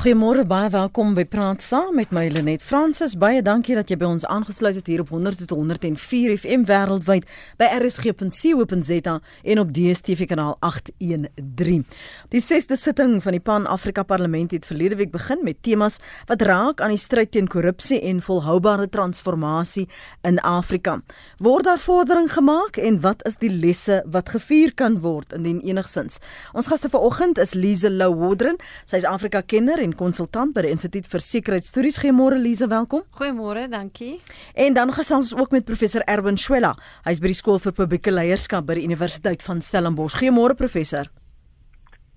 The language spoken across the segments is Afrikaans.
Goeiemôre, baie welkom by Praat Saam met my Lenet Fransis. Baie dankie dat jy by ons aangesluit het hier op 100 tot 104 FM wêreldwyd by rsg.co.za en op DStv kanaal 813. Die 6de sitting van die Pan-Afrika Parlement het verlede week begin met temas wat raak aan die stryd teen korrupsie en volhoubare transformasie in Afrika. Word daar vordering gemaak en wat is die lesse wat gevier kan word indien enigsins? Ons gaste vanoggend is Lize Lou Wodren, sy is Afrika-kenner en konsultant by die Instituut vir Sekuriteitsstudies. Goeiemôre Lize, welkom. Goeiemôre, dankie. En dan gesels ons ook met professor Erwin Swela. Hy's by die skool vir publieke leierskap by die Universiteit van Stellenbosch. Goeiemôre professor.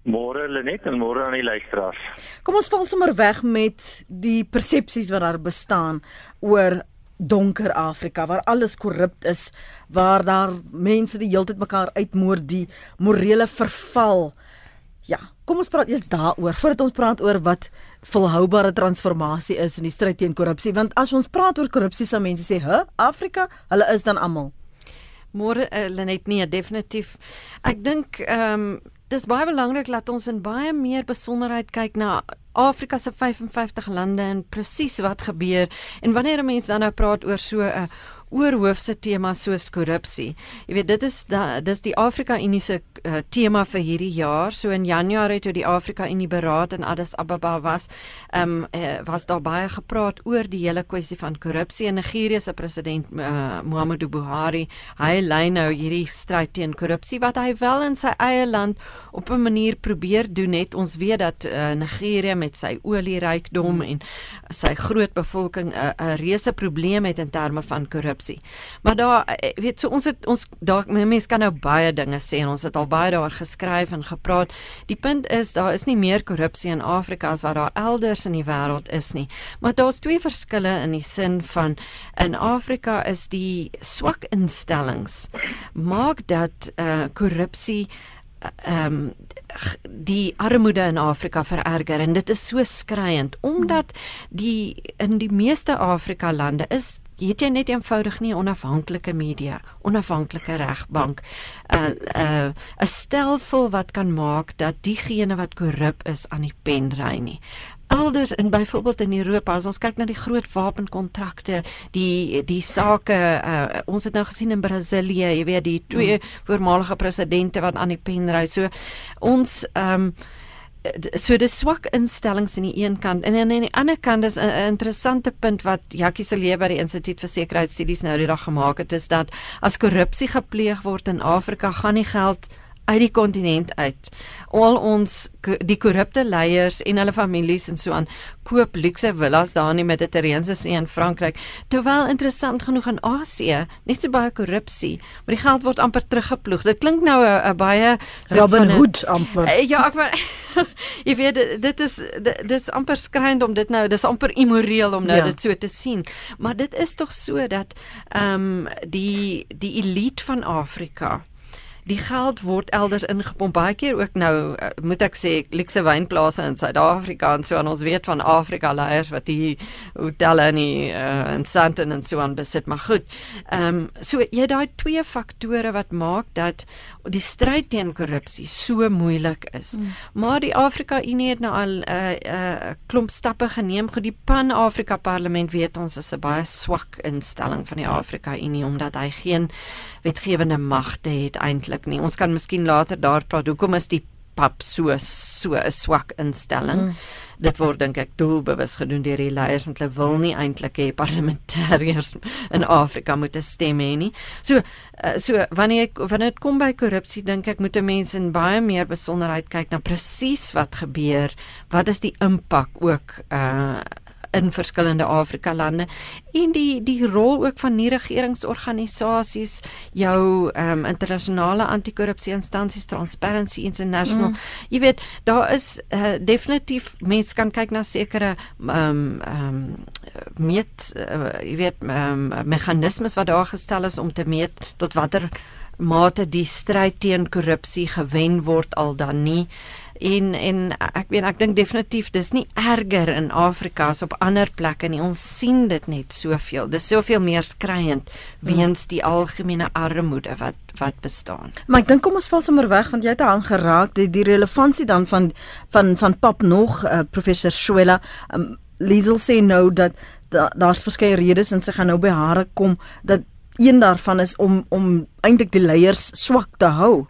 Môre Lenet en môre aan die luisteraars. Kom ons val sommer weg met die persepsies wat daar bestaan oor donker Afrika waar alles korrup is, waar daar mense die heeltyd mekaar uitmoor, die morele verval. Kom ons praat eers daaroor voordat ons praat oor wat volhoubare transformasie is in die stryd teen korrupsie want as ons praat oor korrupsie sal mense sê, "Hæ, Afrika, hulle is dan almal." Môre uh, Lenet nee, definitief. Ek dink ehm um, dis baie belangrik dat ons in baie meer besonderheid kyk na Afrika se 55 lande en presies wat gebeur en wanneer 'n mens dan nou praat oor so 'n uh, oorhoofse tema soos korrupsie. Jy weet dit is da, dis die Afrika Unie se uh, tema vir hierdie jaar. So in Januarie toe die Afrika Unie beraad in Addis Ababa was, ehm um, uh, was daar baie gepraat oor die hele kwessie van korrupsie in Nigerië se president uh, Muhammadu Buhari. Hy lei nou hierdie stryd teen korrupsie wat hy wel in sy eie land op 'n manier probeer doen het. Ons weet dat uh, Nigerië met sy olierykdom en sy groot bevolking 'n uh, 'n reuse probleem het in terme van korrupsie korrupsie. Maar daar eh, weet so ons het ons daar mense kan nou baie dinge sê en ons het al baie daar geskryf en gepraat. Die punt is daar is nie meer korrupsie in Afrika as wat daar elders in die wêreld is nie. Maar daar's twee verskille in die sin van in Afrika is die swak instellings maak dat eh uh, korrupsie ehm um, die armoede in Afrika vererger en dit is so skriwend omdat die in die meeste Afrika lande is het jy net eenvoudig nie onafhanklike media, onafhanklike regbank, 'n uh, 'n uh, 'n stelsel wat kan maak dat diegene wat korrup is aan die pen ry nie. Elders in byvoorbeeld in Europa, as ons kyk na die groot wapenkontrakte, die die sake, uh, ons het nou gesien in Brasilië, jy weet die twee mm. voormalige presidente wat aan die pen ry. So ons ehm um, so dis swak instellings aan die een kant. En aan die ander kant is 'n interessante punt wat Jackie se lewe by die Instituut vir Sekuriteitsstudies nou die dag gemaak het is dat as korrupsie gepleeg word in Afrika gaan nie geld uit die kontinent uit. Al ons die korrupte leiers en hulle families en so aan koop luukse villas daar in die Mediterrane See in Frankryk. Terwyl interessant genoeg in Asië, nie so baie korrupsie, maar die geld word amper teruggeploeg. Dit klink nou 'n baie Robin Hood amper. Uh, ja, ek maar jy weet dit is dit is amper skreiend om dit nou, dis amper immoreel om nou ja. dit so te sien. Maar dit is tog so dat ehm um, die die elite van Afrika die geld word elders ingepomp baie keer ook nou uh, moet ek sê luxe wynplase in Suid-Afrika en so aan ons weet van Afrika leiers wat die hotelle in die uh, in Sandton en so aan besit maar goed. Ehm um, so jy daai twee faktore wat maak dat die stryd teen korrupsie so moeilik is. Mm. Maar die Afrika Unie het nou al 'n uh, eh, 'n uh, klomp stappe geneem. Goed die Pan-Afrika Parlement weet ons is 'n baie swak instelling van die Afrika Unie omdat hy geen wetgewende magte het eintlik nie. Ons kan miskien later daar praat hoekom is die pap so so 'n swak instelling. Mm. Dit word dink ek doelbewus gedoen deur die leiers want hulle wil nie eintlik hê parlementariërs in Afrika moet 'n stem hê nie. So uh, so wanneer ek wanneer dit kom by korrupsie dink ek moet mense in baie meer besonderheid kyk na presies wat gebeur. Wat is die impak ook uh in verskillende Afrika lande. En die die rol ook van nie regeringsorganisasies jou ehm um, internasionale anti-korrupsie instansies Transparency International. Mm. jy weet daar is uh, definitief mense kan kyk na sekere ehm um, ehm um, meet uh, jy weet ehm um, meganismes wat daar gestel is om te meet tot watter mate die stryd teen korrupsie gewen word al dan nie en en ek weet ek dink definitief dis nie erger in Afrika as op ander plekke nie. Ons sien dit net soveel. Dis soveel meer skreiend weens die algemene armoede wat wat bestaan. Maar ek dink kom ons val sommer weg want jy het aan geraak die die relevantie dan van van van pap nog uh, professor Shuela um, Liesel sê nou dat daar's da verskeie redes en sy gaan nou by hare kom dat een daarvan is om om eintlik die leiers swak te hou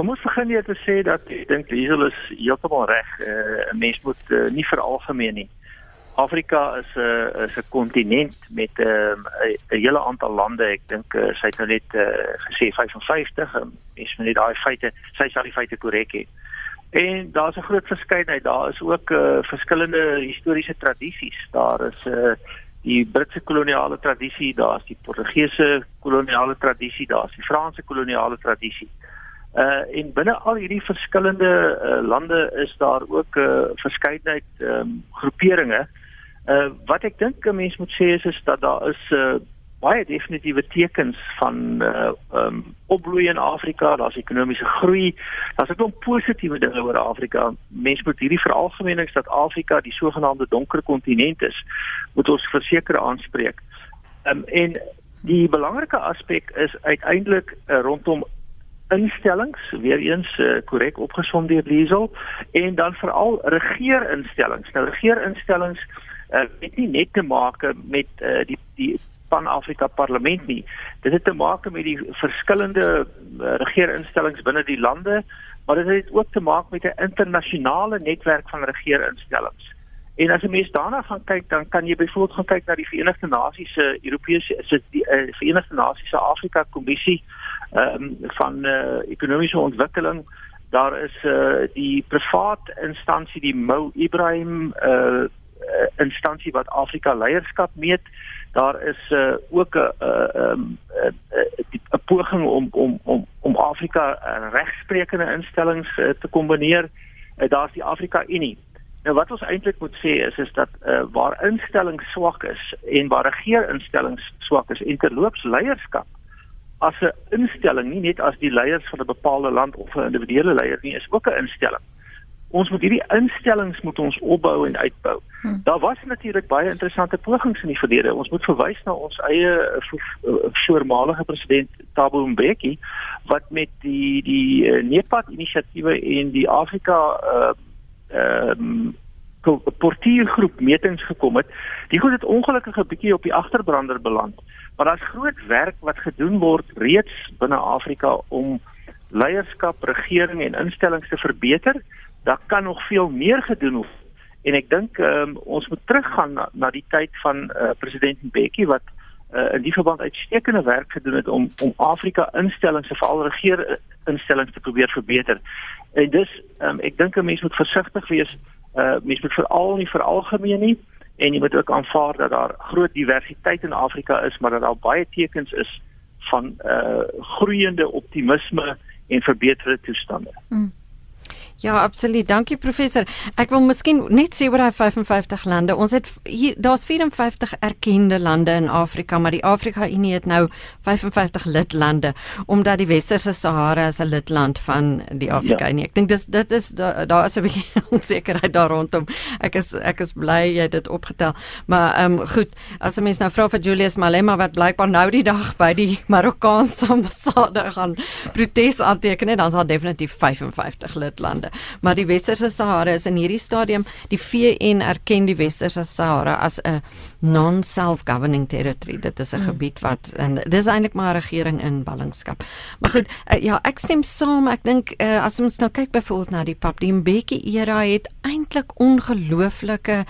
Kom ons begin net te sê dat ek dink Liesel is heeltemal reg. Uh, 'n Mens moet uh, nie veralgemeen nie. Afrika is 'n uh, is 'n kontinent met 'n uh, 'n hele aantal lande. Ek dink uh, sy het nou net uh, gesê 55. Mens moet net daai feite, sy sal die feite korrek hê. En daar's 'n groot verskeidenheid. Daar is ook uh, verskillende historiese tradisies. Daar is 'n uh, die Britse koloniale tradisie, daar's die Portugese koloniale tradisie, daar's die Franse koloniale tradisie. Uh en binne al hierdie verskillende uh, lande is daar ook 'n uh, verskeidenheid ehm um, groeperinge. Uh wat ek dink 'n mens moet sê is is dat daar is uh baie definitiewe tekens van uh um, opbloei in Afrika, daar's ekonomiese groei. Daar's 'n positiewe dinge oor Afrika. Mense moet hierdie veralgemenings dat Afrika die sogenaamde donker kontinent is, moet ons verseker aanspreek. Um, en die belangrike aspek is uiteindelik uh, rondom instellings weer eens uh, korrek opgesom deur Liesel en dan veral regeerinstellings. Nou regeerinstellings uh, het nie net te maak met uh, die die Pan-Afrika Parlement nie. Dit het te maak met die verskillende uh, regeerinstellings binne die lande, maar dit het ook te maak met 'n internasionale netwerk van regeerinstellings. En as jy mens daarna gaan kyk, dan kan jy byvoorbeeld gaan kyk na die Verenigde Nasies se Europese se die uh, Verenigde Nasies se Afrika Kommissie ehm um, van uh, ekonomiese ontwikkeling. Daar is uh, die privaat instansie die Mo Ibrahim uh, instansie wat Afrika leierskap meet. Daar is uh, ook 'n ehm 'n poging om om om om Afrika regsprekende instellings uh, te kombineer. Uh, Daar's die Afrika Unie. Nou wat ons eintlik moet sê is is dat uh, waar instellings swak is en waar regeerinstellings swak is en terloops leierskap as 'n instelling, nie net as die leiers van 'n bepaalde land of 'n individuele leier nie, is ook 'n instelling. Ons moet hierdie instellings moet ons opbou en uitbou. Hmm. Daar was natuurlik baie interessante pogings in die verlede. Ons moet verwys na ons eie eh, voormalige president Thabo Mbeki wat met die die uh, NEPAD inisiatiewe en die Afrika uh ehm um, portiergroep metings gekom het. Die goed het ongelukkig 'n bietjie op die agterbrander beland. Maar daar's groot werk wat gedoen word reeds binne Afrika om leierskap, regering en instellings te verbeter. Daar kan nog veel meer gedoen word. En ek dink um, ons moet teruggaan na, na die tyd van uh, president Mbeki wat uh, in die verband uitstekende werk gedoen het om om Afrika instellings, veral regerinstellings te probeer verbeter. En dus um, ek dink 'n mens moet versigtig wees. Uh, mens moet veral nie veralgemeen nie en jy moet ook aanvaar dat daar groot diversiteit in Afrika is, maar dat daar baie tekens is van uh groeiende optimisme en verbeterde toestande. Mm. Ja, absoluut. Dankie professor. Ek wil miskien net sê oor daai 55 lande. Ons het hier daar's 54 erkende lande in Afrika, maar die Afrika Unie het nou 55 lidlande omdat die Westerse Sahara as 'n lidland van die Afrika ja. Unie. Ek dink dis dit is daar da is 'n bietjie onsekerheid daar rondom. Ek is ek is bly jy het dit opgetel. Maar ehm um, goed, as 'n mens nou vra vir Julius Malema wat blykbaar nou die dag by die Marokkaanse ambassade gaan protes aanteken, dan sal definitief 55 lidlande maar die Westerse Sahara is in hierdie stadium die VN erken die Westerse Sahara as 'n non-self-governing territory. Dit is 'n mm. gebied wat en dis eintlik maar 'n regering in ballingskap. Maar goed, uh, ja, ek stem saam. Ek dink uh, as ons nou kyk byvoorbeeld na die Pap die Mbeki era het eintlik ongelooflike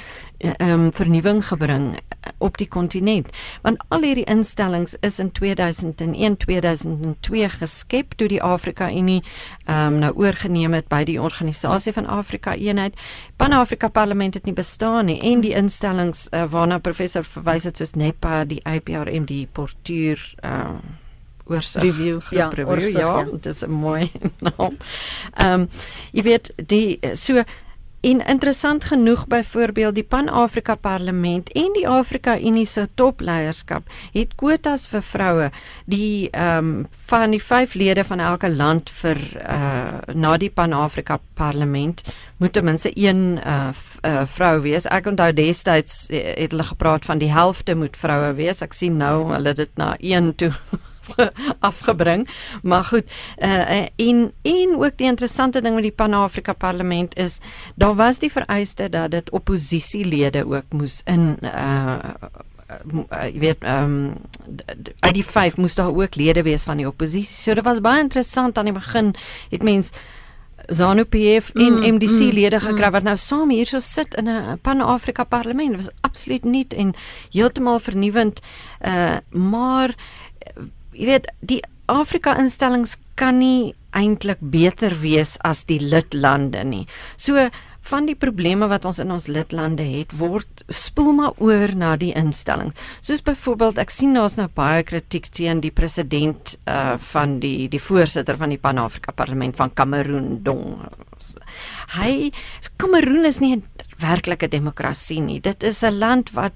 um, vernuwing gebring op die kontinent. Want al hierdie instellings is in 2001 2002 geskep toe die Afrika Unie um, nou oorgeneem het by die organisasie van Afrika Eenheid. Pan-Afrika Parlement het nie bestaan nie en die instellings uh, waarna professor verwys het soos NEPA die IPRM die portuur uh, oorsig review ja review, oorsig, ja, ja. dit is mooi naam. Ehm um, jy weet die so En interessant genoeg byvoorbeeld die Pan-Afrika Parlement en die Afrika Unie se topleierskap het kwotas vir vroue. Die ehm um, van die vyf lede van elke land vir uh na die Pan-Afrika Parlement moet ten minste een uh, uh vrou wees. Ek onthou destyds het hulle gepraat van die helfte moet vroue wees. Ek sien nou hulle dit na 1 toe afgebring. Maar goed, uh en en ook die interessante ding met die Pan-Afrika Parlement is daar was die vereiste dat dit oppositielede ook moes in uh jy weet ehm um, uit die vyf moes daar ook lede wees van die oppositie. So dit was baie interessant aan die begin het mens ZANU PF en mm, MDC mm, lede mm. gekry wat nou saam hier so sit in 'n Pan-Afrika Parlement. Dit was absoluut nuut en heeltemal vernuwend. Uh maar jy weet die Afrika instellings kan nie eintlik beter wees as die lidlande nie. So van die probleme wat ons in ons lidlande het word spoel maar oor na die instellings. Soos byvoorbeeld ek sien daar's nou baie kritiek teen die president uh van die die voorsitter van die Pan-Afrika Parlement van Kameroen Dong. Hy Kameroen is nie 'n werklike demokrasie nie. Dit is 'n land wat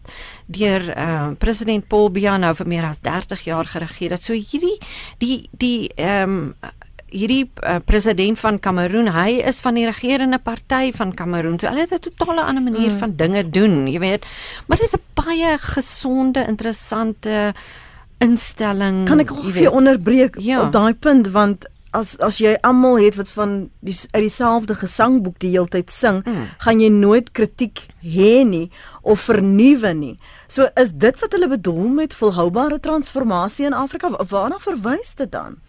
deur uh, president Paul Biya nou vir meer as 30 jaar geregeer het. So hierdie die die ehm um, hierdie uh, president van Kameroen, hy is van die regerende party van Kameroen. So hulle het 'n totale ander manier mm. van dinge doen, jy weet. Maar dit is 'n baie gesonde, interessante instelling. Kan ek gou vir onderbreek ja. op daai punt want as as jy almal het wat van die uit dieselfde gesangboek die hele tyd sing, mm. gaan jy nooit kritiek hê nie of vernuwe nie. So is dit wat hulle bedoel met volhoubare transformasie in Afrika? Waarna verwys dit dan?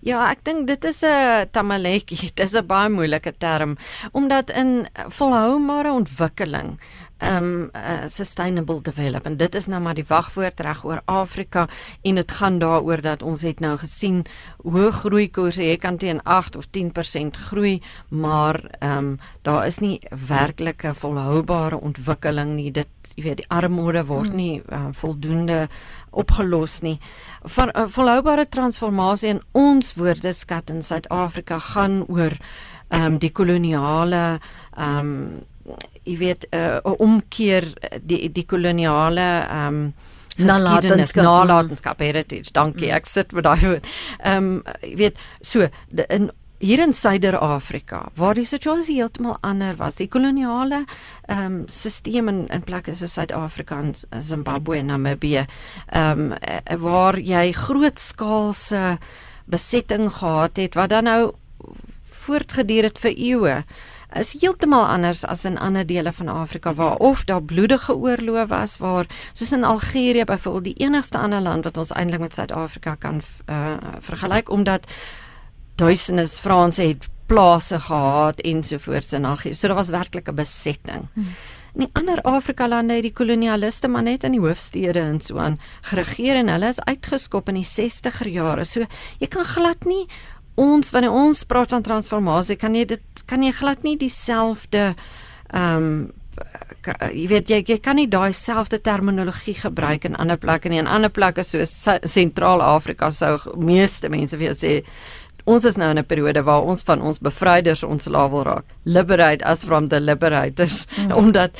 Ja, ek dink dit is 'n tamaletjie. Dit is 'n baie moeilike term omdat in volhoubare ontwikkeling um uh, sustainable development. Dit is nou maar die wagwoord reg oor Afrika en dit gaan daaroor dat ons het nou gesien hoë groeikoerse, jy kan teen 8 of 10% groei, maar um daar is nie werklike volhoubare ontwikkeling nie. Dit jy weet die armoede word hmm. nie uh, voldoende opgelos nie. Van uh, volhoubare transformasie in ons woordeskat in Suid-Afrika gaan oor um die koloniale um jy weet 'n uh, omkeer die die koloniale ehm um, nalatenskap. nalatenskap heritage dankie mm. ek sit met daai woord. Ehm um, jy weet so de, in hier in Suider-Afrika waar die situasie heeltemal ander was die koloniale ehm um, stelsel in in plekke soos Suid-Afrika en Zimbabwe en Namibië ehm um, waar jy grootskaalse besetting gehad het wat dan nou voortgeduur het vir eeue is heeltemal anders as in ander dele van Afrika waar of daar bloedige oorloë was waar soos in Algerië byvoorbeeld die enigste ander land wat ons eintlik met Suid-Afrika kan uh, vergelyk omdat duisende Franse het plase gehad ensovoorts in Algerië. So daar was werklik 'n besetting. Hmm. In die ander Afrika lande het die kolonialiste maar net in die hoofstede en so aan geregeer en hulle is uitgeskop in die 60er jare. So jy kan glad nie ons wanneer ons praat van transformasie kan jy dit kan jy glad nie dieselfde ehm um, jy weet jy, jy kan nie daai selfde terminologie gebruik in ander plekke nie. In ander plekke soos Sentraal-Afrika sou meeste mense vir jou sê ons is nou in 'n periode waar ons van ons bevryders ons lavel raak. Liberate as from the liberators. Mm. omdat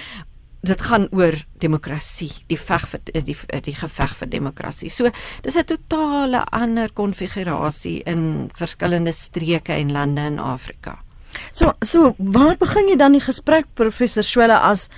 dit gaan oor demokrasie, die veg vir die die, die geveg vir demokrasie. So, dis 'n totale ander konfigurasie in verskillende streke en lande in Afrika. So, so waar begin jy dan die gesprek professor Swelle as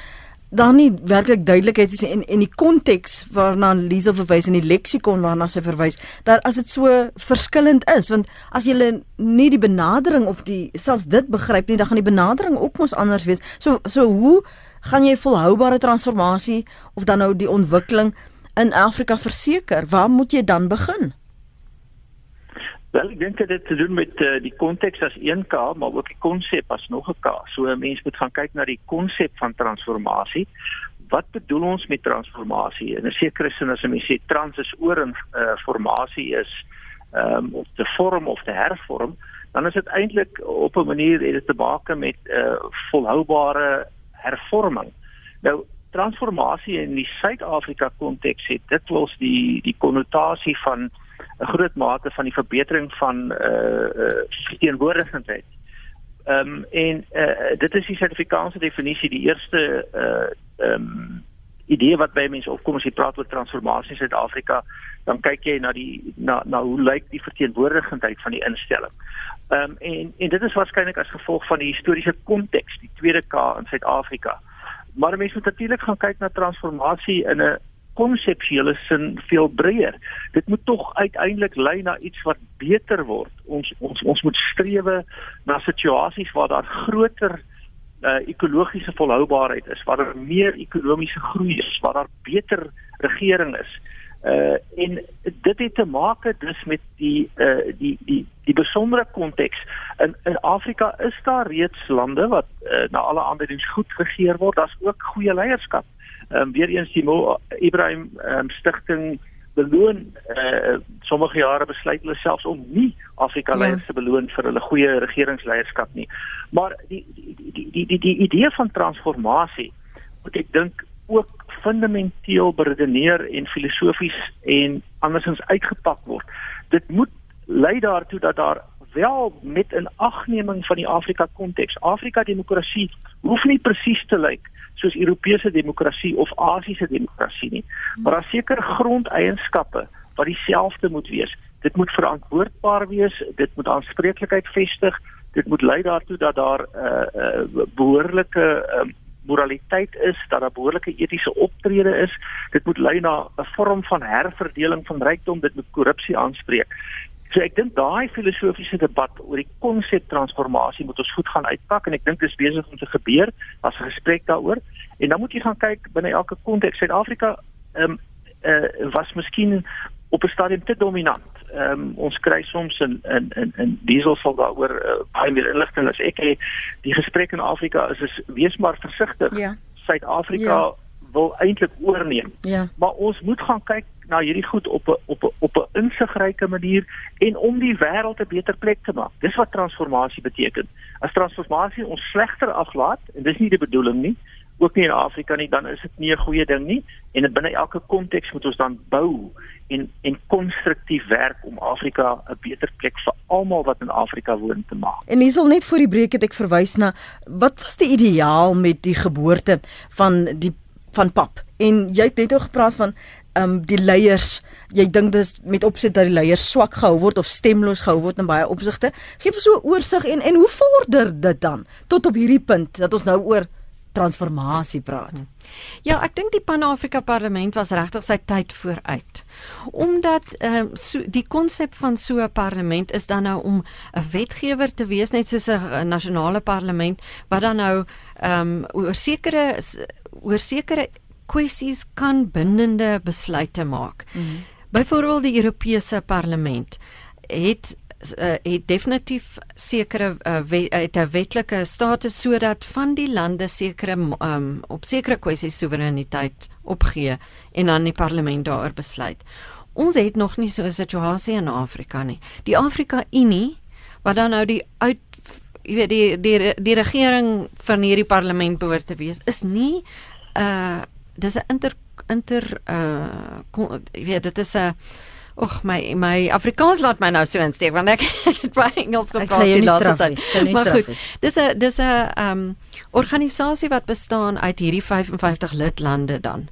dan nie werklik duidelikheid is en en die konteks waarna Lisa verwys in die leksikon waarna sy verwys dat as dit so verskillend is want as jy nie die benadering of die selfs dit begryp nie dan gaan die benadering ook mos anders wees. So so hoe gaan jy volhoubare transformasie of dan nou die ontwikkeling in Afrika verseker? Waar moet jy dan begin? Wel, ek dink dit het te doen met uh, die konteks as 1K, maar ook die konsep as nog 'n K. So 'n mens moet gaan kyk na die konsep van transformasie. Wat bedoel ons met transformasie? In 'n sekere sin as 'n mens sê trans is oor 'n uh, formasie is ehm um, of te vorm of te hervorm, dan is dit eintlik op 'n manier het dit te maak met 'n uh, volhoubare hervorming. Nou transformasie in die Suid-Afrika konteks het dit wels die die konnotasie van 'n groot mate van die verbetering van uh uh teenwoordigheid Ehm um, en uh, dit is die Suid-Afrikaanse definisie, die eerste uh ehm um, idee wat by mense opkom as jy praat oor transformasie in Suid-Afrika, dan kyk jy na die na na hoe lyk die verteenwoordigendheid van die instelling. Ehm um, en en dit is waarskynlik as gevolg van die historiese konteks, die tweede K in Suid-Afrika. Maar mense moet natuurlik gaan kyk na transformasie in 'n konseptuele sin veel breër. Dit moet tog uiteindelik lei na iets wat beter word. Ons ons ons moet strewe na situasies waar daar groter uh, ekologiese volhoubaarheid is, waar daar meer ekonomiese groei is, waar daar beter regering is. Uh en dit het te maak dus met die uh die die die besondere konteks in in Afrika is daar reeds lande wat uh, na alle aanduidings goed geregeer word. Daar's ook goeie leierskap. Ehm um, weer eens die Mo Ibrahim um, stigting beloon uh sommige jare besluit hulle selfs om nie Afrika ja. leiers te beloon vir hulle goeie regeringsleierskap nie. Maar die die die die die, die idee van transformasie moet ek dink ook fundamenteel beredeneer en filosofies en andersins uitgepak word. Dit moet lei daartoe dat daar wel met 'n agneming van die Afrika konteks. Afrika demokrasie hoef nie presies te lyk soos Europese demokrasie of Asiëse demokrasie nie, maar daar seker grondeienskappe wat dieselfde moet wees. Dit moet verantwoordbaar wees, dit moet aanspreeklikheid vestig, dit moet lei daartoe dat daar 'n uh, uh, behoorlike uh, moraliteit is, dat daar behoorlike etiese optrede is. Dit moet lei na 'n vorm van herverdeling van rykdom, dit moet korrupsie aanspreek. So ek dink daai filosofiese debat oor die konsep transformasie moet ons goed gaan uitpak en ek dink dit is besig om te gebeur as 'n gesprek daaroor. En dan moet jy gaan kyk binne elke konteks. Suid-Afrika ehm um, uh, was miskien op 'n stadium te dominant. Ehm um, ons kry soms in in in in diesel sal daaroor uh, baie meer inligting as ek het. Die gesprek in Afrika is is wees maar versigtig. Ja. Suid-Afrika ja. wil eintlik oorneem. Ja. Maar ons moet gaan kyk na hierdie goed op 'n op 'n op 'n insigryke manier en om die wêreld 'n beter plek te maak. Dis wat transformasie beteken. As transformasie ons slegter aflaat en dis nie die bedoeling nie, ook nie in Afrika nie, dan is dit nie 'n goeie ding nie en binne elke konteks moet ons dan bou en en konstruktief werk om Afrika 'n beter plek vir almal wat in Afrika woon te maak. En hiersel net voor die breek het ek verwys na wat was die ideaal met die geboorte van die van pap en jy het net ook gepraat van um, die leiers jy dink dis met opset dat die leiers swak gehou word of stemloos gehou word in baie opsigte gee vir so 'n oorsig en en hoe vorder dit dan tot op hierdie punt dat ons nou oor transformasie praat. Hmm. Ja, ek dink die Pan-Afrika Parlement was regtig sy tyd vooruit. Omdat ehm uh, so, die konsep van so 'n parlement is dan nou om 'n wetgewer te wees net soos 'n nasionale parlement wat dan nou ehm um, oor sekere oor sekere kwessies kan bindende besluite maak. Mm -hmm. Byvoorbeeld die Europese Parlement het uh, het definitief sekere uh, wet, het 'n wetlike status sodat van die lande sekere um, op sekere kwessies soewereiniteit opgee en dan die parlement daaroor besluit. Ons het nog nie so 'n situasie in Afrika nie. Die Afrika Unie wat dan nou die uit jy weet die die die regering van hierdie parlement behoort te wees is nie 'n uh, dis 'n inter inter uh jy weet dit is 'n Och my my Afrikaans laat my nou so insteek want ek het baie Engels gepraat die laaste tyd. Maar goed, dis 'n dis 'n um organisasie wat bestaan uit hierdie 55 lidlande dan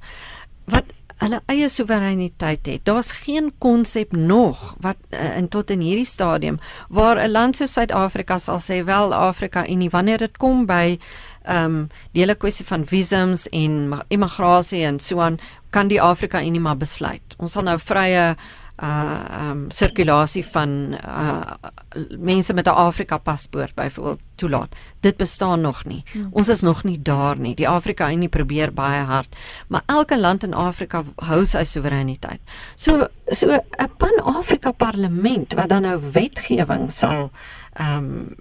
wat hulle eie soewereiniteit het. Daar's geen konsep nog wat uh, in tot in hierdie stadium waar 'n land soos Suid-Afrika sal sê wel Afrika en nie wanneer dit kom by ehm um, die hele kwessie van visums en immigrasie en so aan kan die Afrika Unie maar besluit. Ons sal nou vrye uh um sirkulasie van uh mense met 'n Afrika paspoort byvoorbeeld toelaat. Dit bestaan nog nie. Hmm. Ons is nog nie daar nie. Die Afrika Unie probeer baie hard, maar elke land in Afrika hou sy soewereiniteit. So so 'n pan-Afrika parlement wat dan nou wetgewing sal ehm um,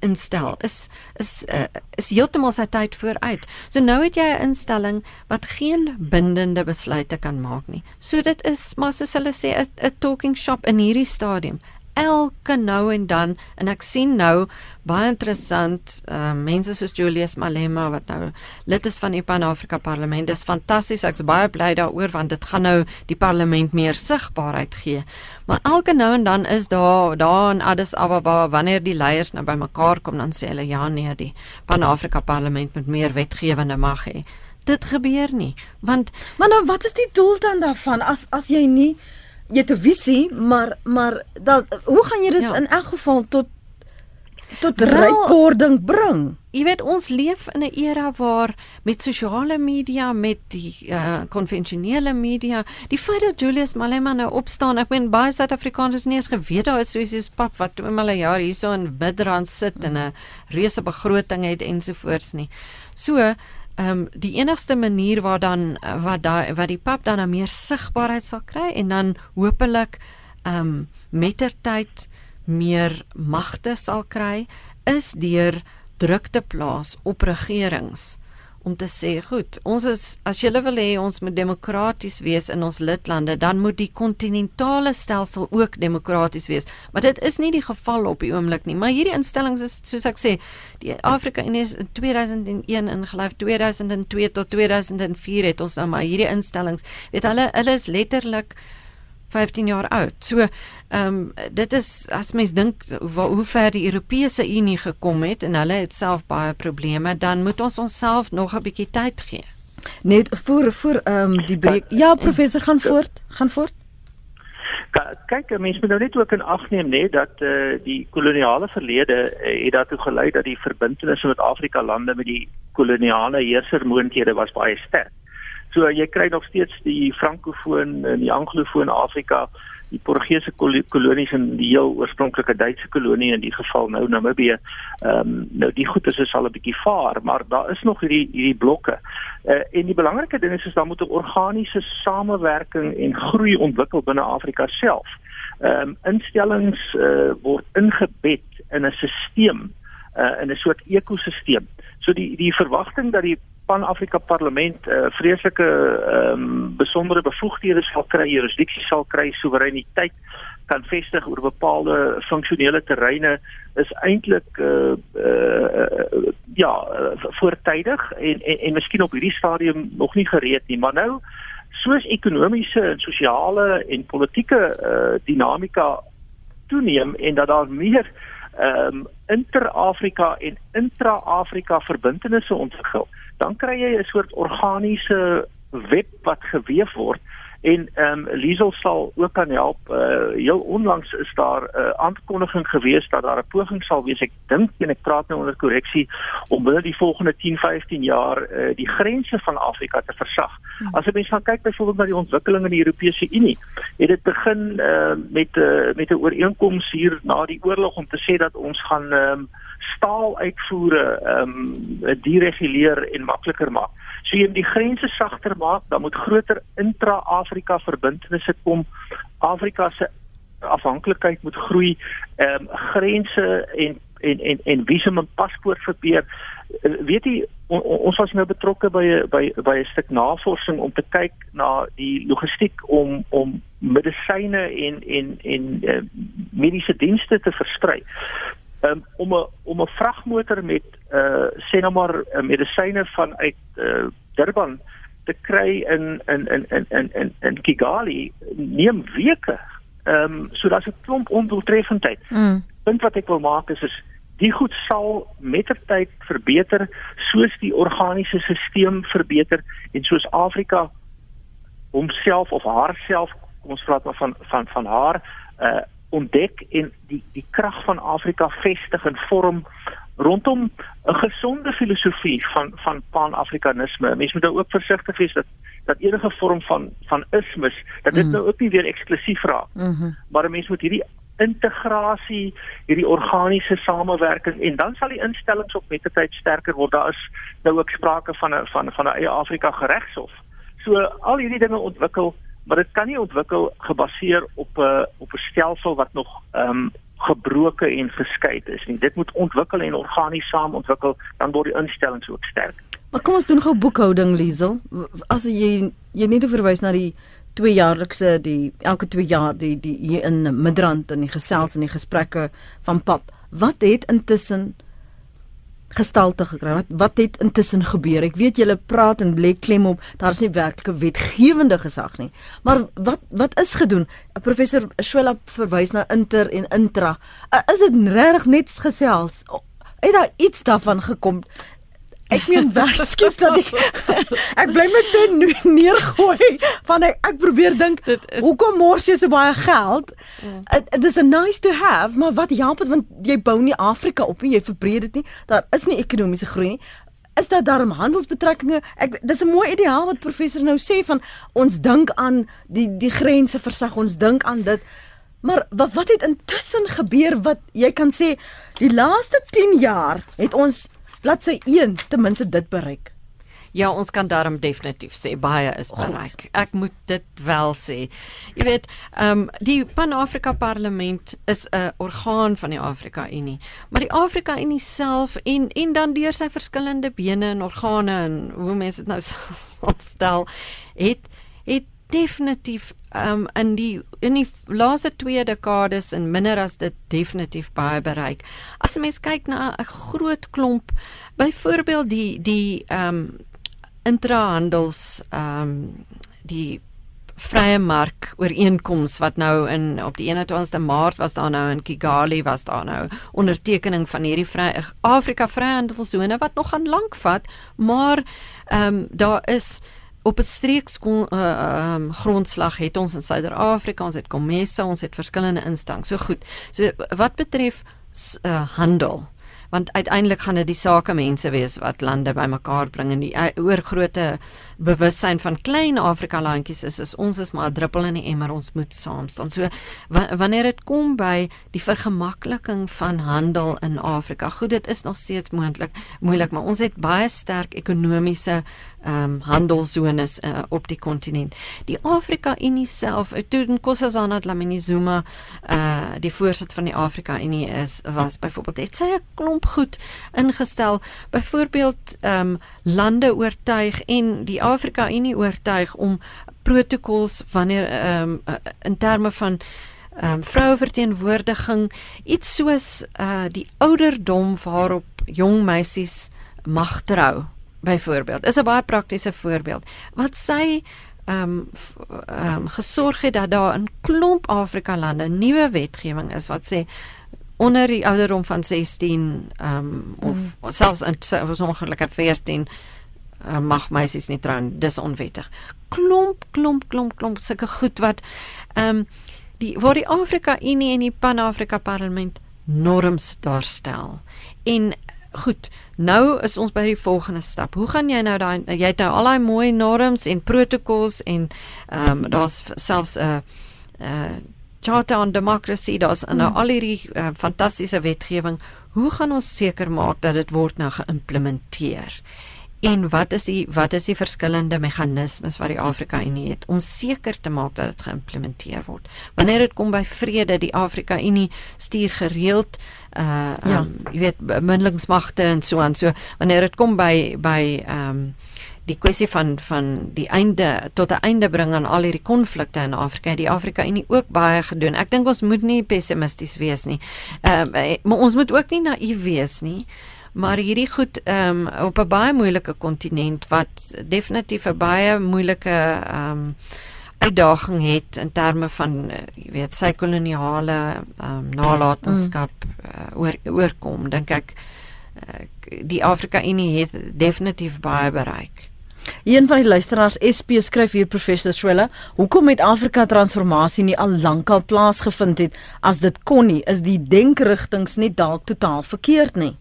instel is is uh, is heeltemal sy tyd vooruit. So nou het jy 'n instelling wat geen bindende besluite kan maak nie. So dit is maar soos hulle sê 'n talking shop in hierdie stadium. elke nou en dan en ek sien nou baie interessant uh, mense soos Julius Malema wat nou lid is van die Pan-Afrika Parlement. Dis fantasties. Ek's baie bly daaroor want dit gaan nou die parlement meer sigbaarheid gee. Maar elke nou en dan is daar daar in Addis Ababa wanneer die leiers nou bymekaar kom dan sê hulle ja nee, die Pan-Afrika Parlement moet meer wetgewende mag hê dit gebeur nie want maar nou wat is die doel dan daarvan as as jy nie jy het 'n visie maar maar dat hoe gaan jy dit ja. in elk geval tot tot rekording bring. jy weet ons leef in 'n era waar met sosiale media met die konvensionele uh, media die feit dat Julius Malema nou opstaan ek meen baie Suid-Afrikaners nie eens geweet daar is soos hier's pap wat mal 'n jaar hierso in Midrand sit en 'n reuse begroting het ensovoorts nie. So ehm um, die enigste manier waar dan wat daai wat die pap dan 'n meer sigbaarheid sal kry en dan hopelik ehm um, mettertyd meer magte sal kry is deur druk te plaas op regerings om te sê goed ons is as jy wil hê ons moet demokraties wees in ons lidlande dan moet die kontinentale stelsel ook demokraties wees. Maar dit is nie die geval op die oomblik nie. Maar hierdie instellings is soos ek sê die Afrika Unie is in 2001 ingelyf 2002 tot 2004 het ons nou maar hierdie instellings. Weet hulle hulle is letterlik 15 jaar oud. So, ehm um, dit is as mens dink hoe ver die Europese Unie gekom het en hulle het self baie probleme, dan moet ons onsself nog 'n bietjie tyd gee. Net voor voor ehm um, die breek. Ja, professor gaan voort, gaan voort. Kyk, mense moet nou net ook in ag neem nê dat eh uh, die koloniale verlede uh, het daartoe gelei dat die verbintenisse met Afrika lande met die koloniale heersermoondhede was baie sterk. So jy kry nog steeds die frankofoon en die anglofoon Afrika, die Portugese kolonies en die heel oorspronklike Duitse kolonie in die geval nou Namibië. Ehm um, nou die goed is al 'n bietjie vaar, maar daar is nog hierdie hierdie blokke. Uh, en die belangrike ding is is daar moet 'n organiese samewerking en groei ontwikkel binne Afrika self. Ehm um, instellings uh, word ingebed in 'n stelsel, uh, in 'n soort ekosisteem. So die die verwagting dat die Pan-Afrika Parlement uh, vreeslike ehm um, besondere bevoegdhede sal kry, jurisdiksie sal kry, soewereiniteit kan vestig oor bepaalde funksionele terreine is eintlik uh, uh, ja voortydig en en, en miskien op hierdie stadium nog nie gereed nie. Maar nou soos ekonomiese en sosiale en politieke uh, dinamika toeneem en dat daar meer ehm um, inter-Afrika en intra-Afrika verbintenisse ontwikkel dan kry jy 'n soort organiese web wat geweef word en ehm um, Liesel sal ook kan help. Uh heel onlangs is daar 'n uh, aankondiging gewees dat daar 'n poging sal wees. Ek dink en ek praat nou onder korreksie om binne die volgende 10, 15 jaar uh die grense van Afrika te versag. Hmm. As jy mens gaan kyk byvoorbeeld na die ontwikkeling in die Europese Unie, het dit begin uh met uh, met 'n ooreenkoms hier na die oorlog om te sê dat ons gaan ehm um, staal uitvoere ehm um, dereguleer en makliker maak. So jy moet die grense sagter maak, dan moet groter intra-Afrika verbintenisse kom. Afrika se afhanklikheid moet groei. Ehm um, grense en en en en visum en paspoort verbeter. Uh, weet jy on, ons was nou betrokke by by by 'n stuk navorsing om te kyk na die logistiek om om medisyne en en en uh, mediese dienste te versprei um, om 'n om 'n vragmotor met uh sê nou maar uh, medisyne vanuit uh Durban te kry in in in in in in, in Kigali neem weke. Ehm um, so daar's 'n klomp ondoeltreffendheid. Mm. Punt wat ek wil maak is is die goed sal mettertyd verbeter soos die organiese stelsel verbeter en soos Afrika homself of haarself ons praat maar van van van haar uh ontdek en die die krag van Afrika vestig en vorm rondom 'n gesonde filosofie van van pan-afrikanisme. Mense moet nou ook versigtig wees dat dat enige vorm van van ismus dat dit mm. nou ook nie weer eksklusief raak. Mm -hmm. Maar mense moet hierdie integrasie, hierdie organiese samewerking en dan sal die instellings op met tyd sterker word. Daar is nou ook sprake van 'n van van 'n eie Afrika geregshof. So al hierdie dinge ontwikkel maar dit kan nie ontwikkel gebaseer op 'n uh, op 'n stelsel wat nog ehm um, gebroke en geskei is nie. Dit moet ontwikkel en organies saam ontwikkel, dan word die instellings ook sterk. Maar kom ons doen gou boekhouding, Liesel. As jy jy net verwys na die tweejaarlikse die elke 2 jaar die die hier in Midrand in die gesels en die gesprekke van pap. Wat het intussen gestalte gekry? Wat wat het intussen gebeur? Ek weet julle praat en lê klem op daar's nie werklike wetgewende gesag nie. Maar wat wat is gedoen? Professor Shwela verwys na inter en intra. Is dit regtig net gesels? Het daar iets daarvan gekom? Ek meen verskus dat ek ek bly met pen neergooi van ek, ek probeer dink hoekom mors jy so baie geld? Dit is a nice to have, maar wat help dit want jy bou nie Afrika op nie, jy verbreed dit nie. Daar is nie ekonomiese groei nie. Is daar darm handelsbetrekkinge? Ek dis 'n mooi ideaal wat professor nou sê van ons dink aan die die grense versag, ons dink aan dit. Maar wat wat het intussen gebeur wat jy kan sê die laaste 10 jaar het ons bladsy 1 ten minste dit bereik. Ja, ons kan daarom definitief sê baie is bereik. Ek moet dit wel sê. Jy weet, ehm um, die Pan-Afrika Parlement is 'n orgaan van die Afrika Unie, maar die Afrika Unie self en en dan deur sy verskillende bene en organe en hoe mense dit nou stel, het het definitief um, in die in die laaste 2 dekades en minder as dit definitief baie bereik. As 'n mens kyk na 'n groot klomp byvoorbeeld die die ehm um, intrahandels ehm um, die vrye mark ooreenkoms wat nou in op die 21ste Maart was daar nou in Kigali was daar nou ondertekening van hierdie vrye Afrika vryhandelsone wat nog gaan lank vat maar ehm um, daar is op 'n streekskool uh, um, grondslag het ons in Suider-Afrika, ons het Komessa, ons het verskillende instansies. So goed. So wat betref uh, handel want uiteindelik gaan dit die sakemense wees wat lande bymekaar bring en die uh, oorgrootte bewussyn van klein Afrika landjies is is ons is maar 'n druppel in die emmer ons moet saam staan. So wanneer dit kom by die vergemakliking van handel in Afrika. Goed, dit is nog steeds moontlik moeilik, maar ons het baie sterk ekonomiese ehm um, handelszones uh, op die kontinent. Die Afrika Unie self, eh, toe Nkosazana Dlamini Zuma uh die voorsitter van die Afrika Unie is was byvoorbeeld het sy 'n klomp goed ingestel, byvoorbeeld ehm um, lande oortuig en die Afrika Unie oortuig om protokols wanneer ehm um, in terme van ehm um, vroueverteenwoordiging iets soos uh die ouderdom waarop jong meisies mag trou byvoorbeeld. Is 'n baie praktiese voorbeeld. Wat sy ehm um, ehm um, gesorg het dat daar in klomp Afrika lande nuwe wetgewing is wat sê onder die ouderdom van 16 ehm um, of mm. selfs in sommige 14 uh, mag meisies nie trou dis onwettig. Klomp klomp klomp klomp sulke goed wat ehm um, die waar die Afrika Unie en die Pan-Afrika Parlement norms daarstel. En goed, nou is ons by die volgende stap. Hoe gaan jy nou daai jy het nou al daai mooi norms en protocols en ehm um, daar's selfs 'n uh, uh, charter on democracy, daar's nou hmm. al hierdie uh, fantastiese wetgewing. Hoe gaan ons seker maak dat dit word nou geïmplementeer? En wat is die wat is die verskillende meganismes wat die Afrika Unie het om seker te maak dat dit geïmplementeer word? Wanneer dit kom by vrede, die Afrika Unie stuur gereeld uh ja. um, jy weet bemiddelingsmagte en so aan. So wanneer dit kom by by um die kwessie van van die einde tot 'n einde bring aan al hierdie konflikte in Afrika, die Afrika Unie ook baie gedoen. Ek dink ons moet nie pessimisties wees nie. Ehm um, maar ons moet ook nie naïef wees nie maar hierdie goed ehm um, op 'n baie moeilike kontinent wat definitief 'n baie moeilike ehm um, uitdaging het in terme van uh, jy weet sy koloniale ehm um, nalatenskap uh, oor oorkom dink ek uh, die Afrika Unie het definitief baie bereik. Een van die luisteraars SP skryf hier professor Swela, hoekom het Afrika transformasie nie al lankal plaasgevind het as dit kon nie? Is die denkerigtinge net dalk totaal verkeerd nie?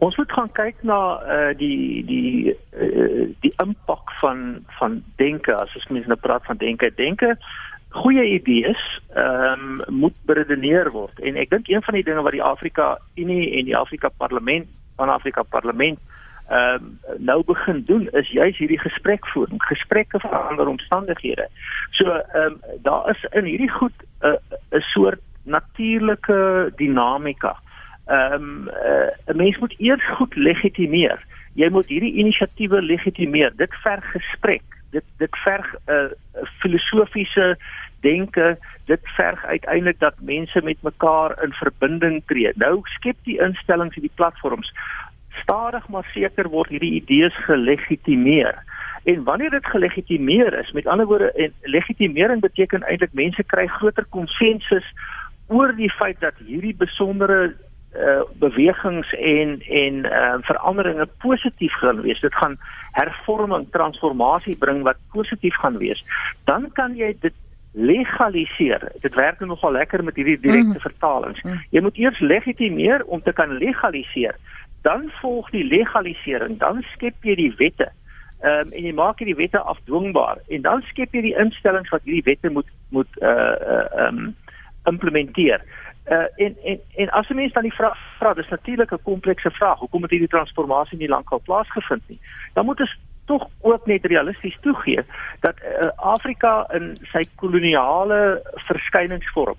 Ons moet gaan kyk na uh die die uh, die impak van van denke as ons mens nou praat van denke. Denke goeie idees ehm um, moet beredeneer word. En ek dink een van die dinge wat die Afrika Unie en die Afrika Parlement van Afrika Parlement ehm um, nou begin doen is juis hierdie gesprekvoering, gesprekke van ander omstandighede. So ehm um, daar is in hierdie goed 'n uh, 'n soort natuurlike dinamika ehm um, uh, 'n mens moet eers goed legitimeer. Jy moet hierdie inisiatiewe legitimeer. Dit verg gesprek. dit dit verg 'n uh, filosofiese denke dit verg uiteindelik dat mense met mekaar in verbinding tree nou skep die instellings en die platforms stadig maar seker word hierdie idees gelegitimeer en wanneer dit gelegitimeer is met ander woorde en legitimering beteken eintlik mense kry groter konsensus oor die feit dat hierdie besondere uh, bewegings en en uh, veranderinge positief gaan wees. Dit gaan hervorming, transformasie bring wat positief gaan wees. Dan kan jy dit legaliseer. Dit werk nogal lekker met hierdie direkte mm. vertalings. Mm. Jy moet eers legitimeer om te kan legaliseer. Dan volg die legalisering, dan skep jy die wette. Ehm um, en jy maak hierdie wette afdwingbaar en dan skep jy die instellings wat hierdie wette moet moet uh uh ehm um, implementeer. Uh en en en as 'n mens dan die vraag vra, dis natuurlik 'n komplekse vraag. Hoekom het hierdie transformasie nie lankal plaasgevind nie? Dan moet ons tog ook net realisties toegee dat uh, Afrika in sy koloniale verskyningsvorm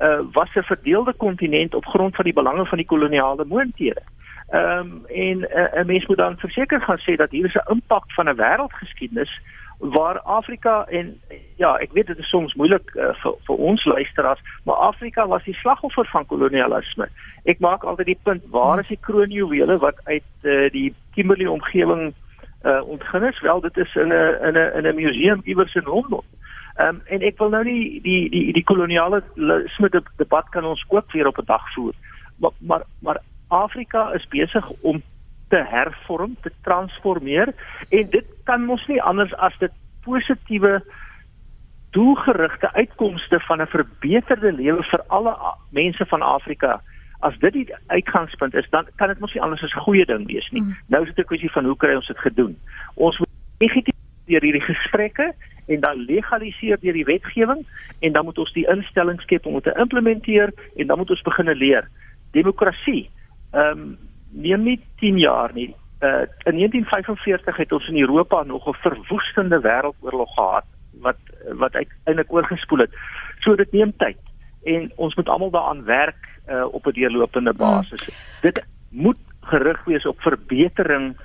uh was 'n verdeelde kontinent op grond van die belange van die koloniale moondhede. Ehm um, en 'n uh, mens moet dan verseker gaan sê dat hier is 'n impak van 'n wêreldgeskiedenis waar Afrika en ja, ek weet dit is soms moeilik uh, vir vir ons luisteraars, maar Afrika was die slagoffer van kolonialisme. Ek maak altyd die punt, waar is die kroonjuwele wat uit uh, die Kimberley omgewing uh, ontgin is? Wel, dit is in 'n in 'n in 'n museum iewers in Londen. Ehm um, en ek wil nou nie die die die koloniale smit debat kan ons ook weer op 'n dag voer. Maar maar maar Afrika is besig om te hervorm, te transformeer en dit kan mos nie anders as dit positiewe doelgerigte uitkomste van 'n verbeterde lewe vir alle mense van Afrika. As dit die uitgangspunt is, dan kan dit mos nie anders as 'n goeie ding wees nie. Mm. Nou is dit 'n kwessie van hoe kry ons dit gedoen? Ons moet legitimeer hierdie gesprekke en dan legaliseer deur die wetgewing en dan moet ons die instellings skep om dit te implementeer en dan moet ons begine leer. Demokrasie. Ehm um, neem nie 10 jaar nie. Uh in 1945 het ons in Europa nog 'n verwoestende wêreldoorlog gehad wat wat eintlik oorgespoel het. So dit neem tyd en ons moet almal daaraan werk uh op 'n deurlopende hmm. basis. Hmm. Dit moet gerig wees op verbetering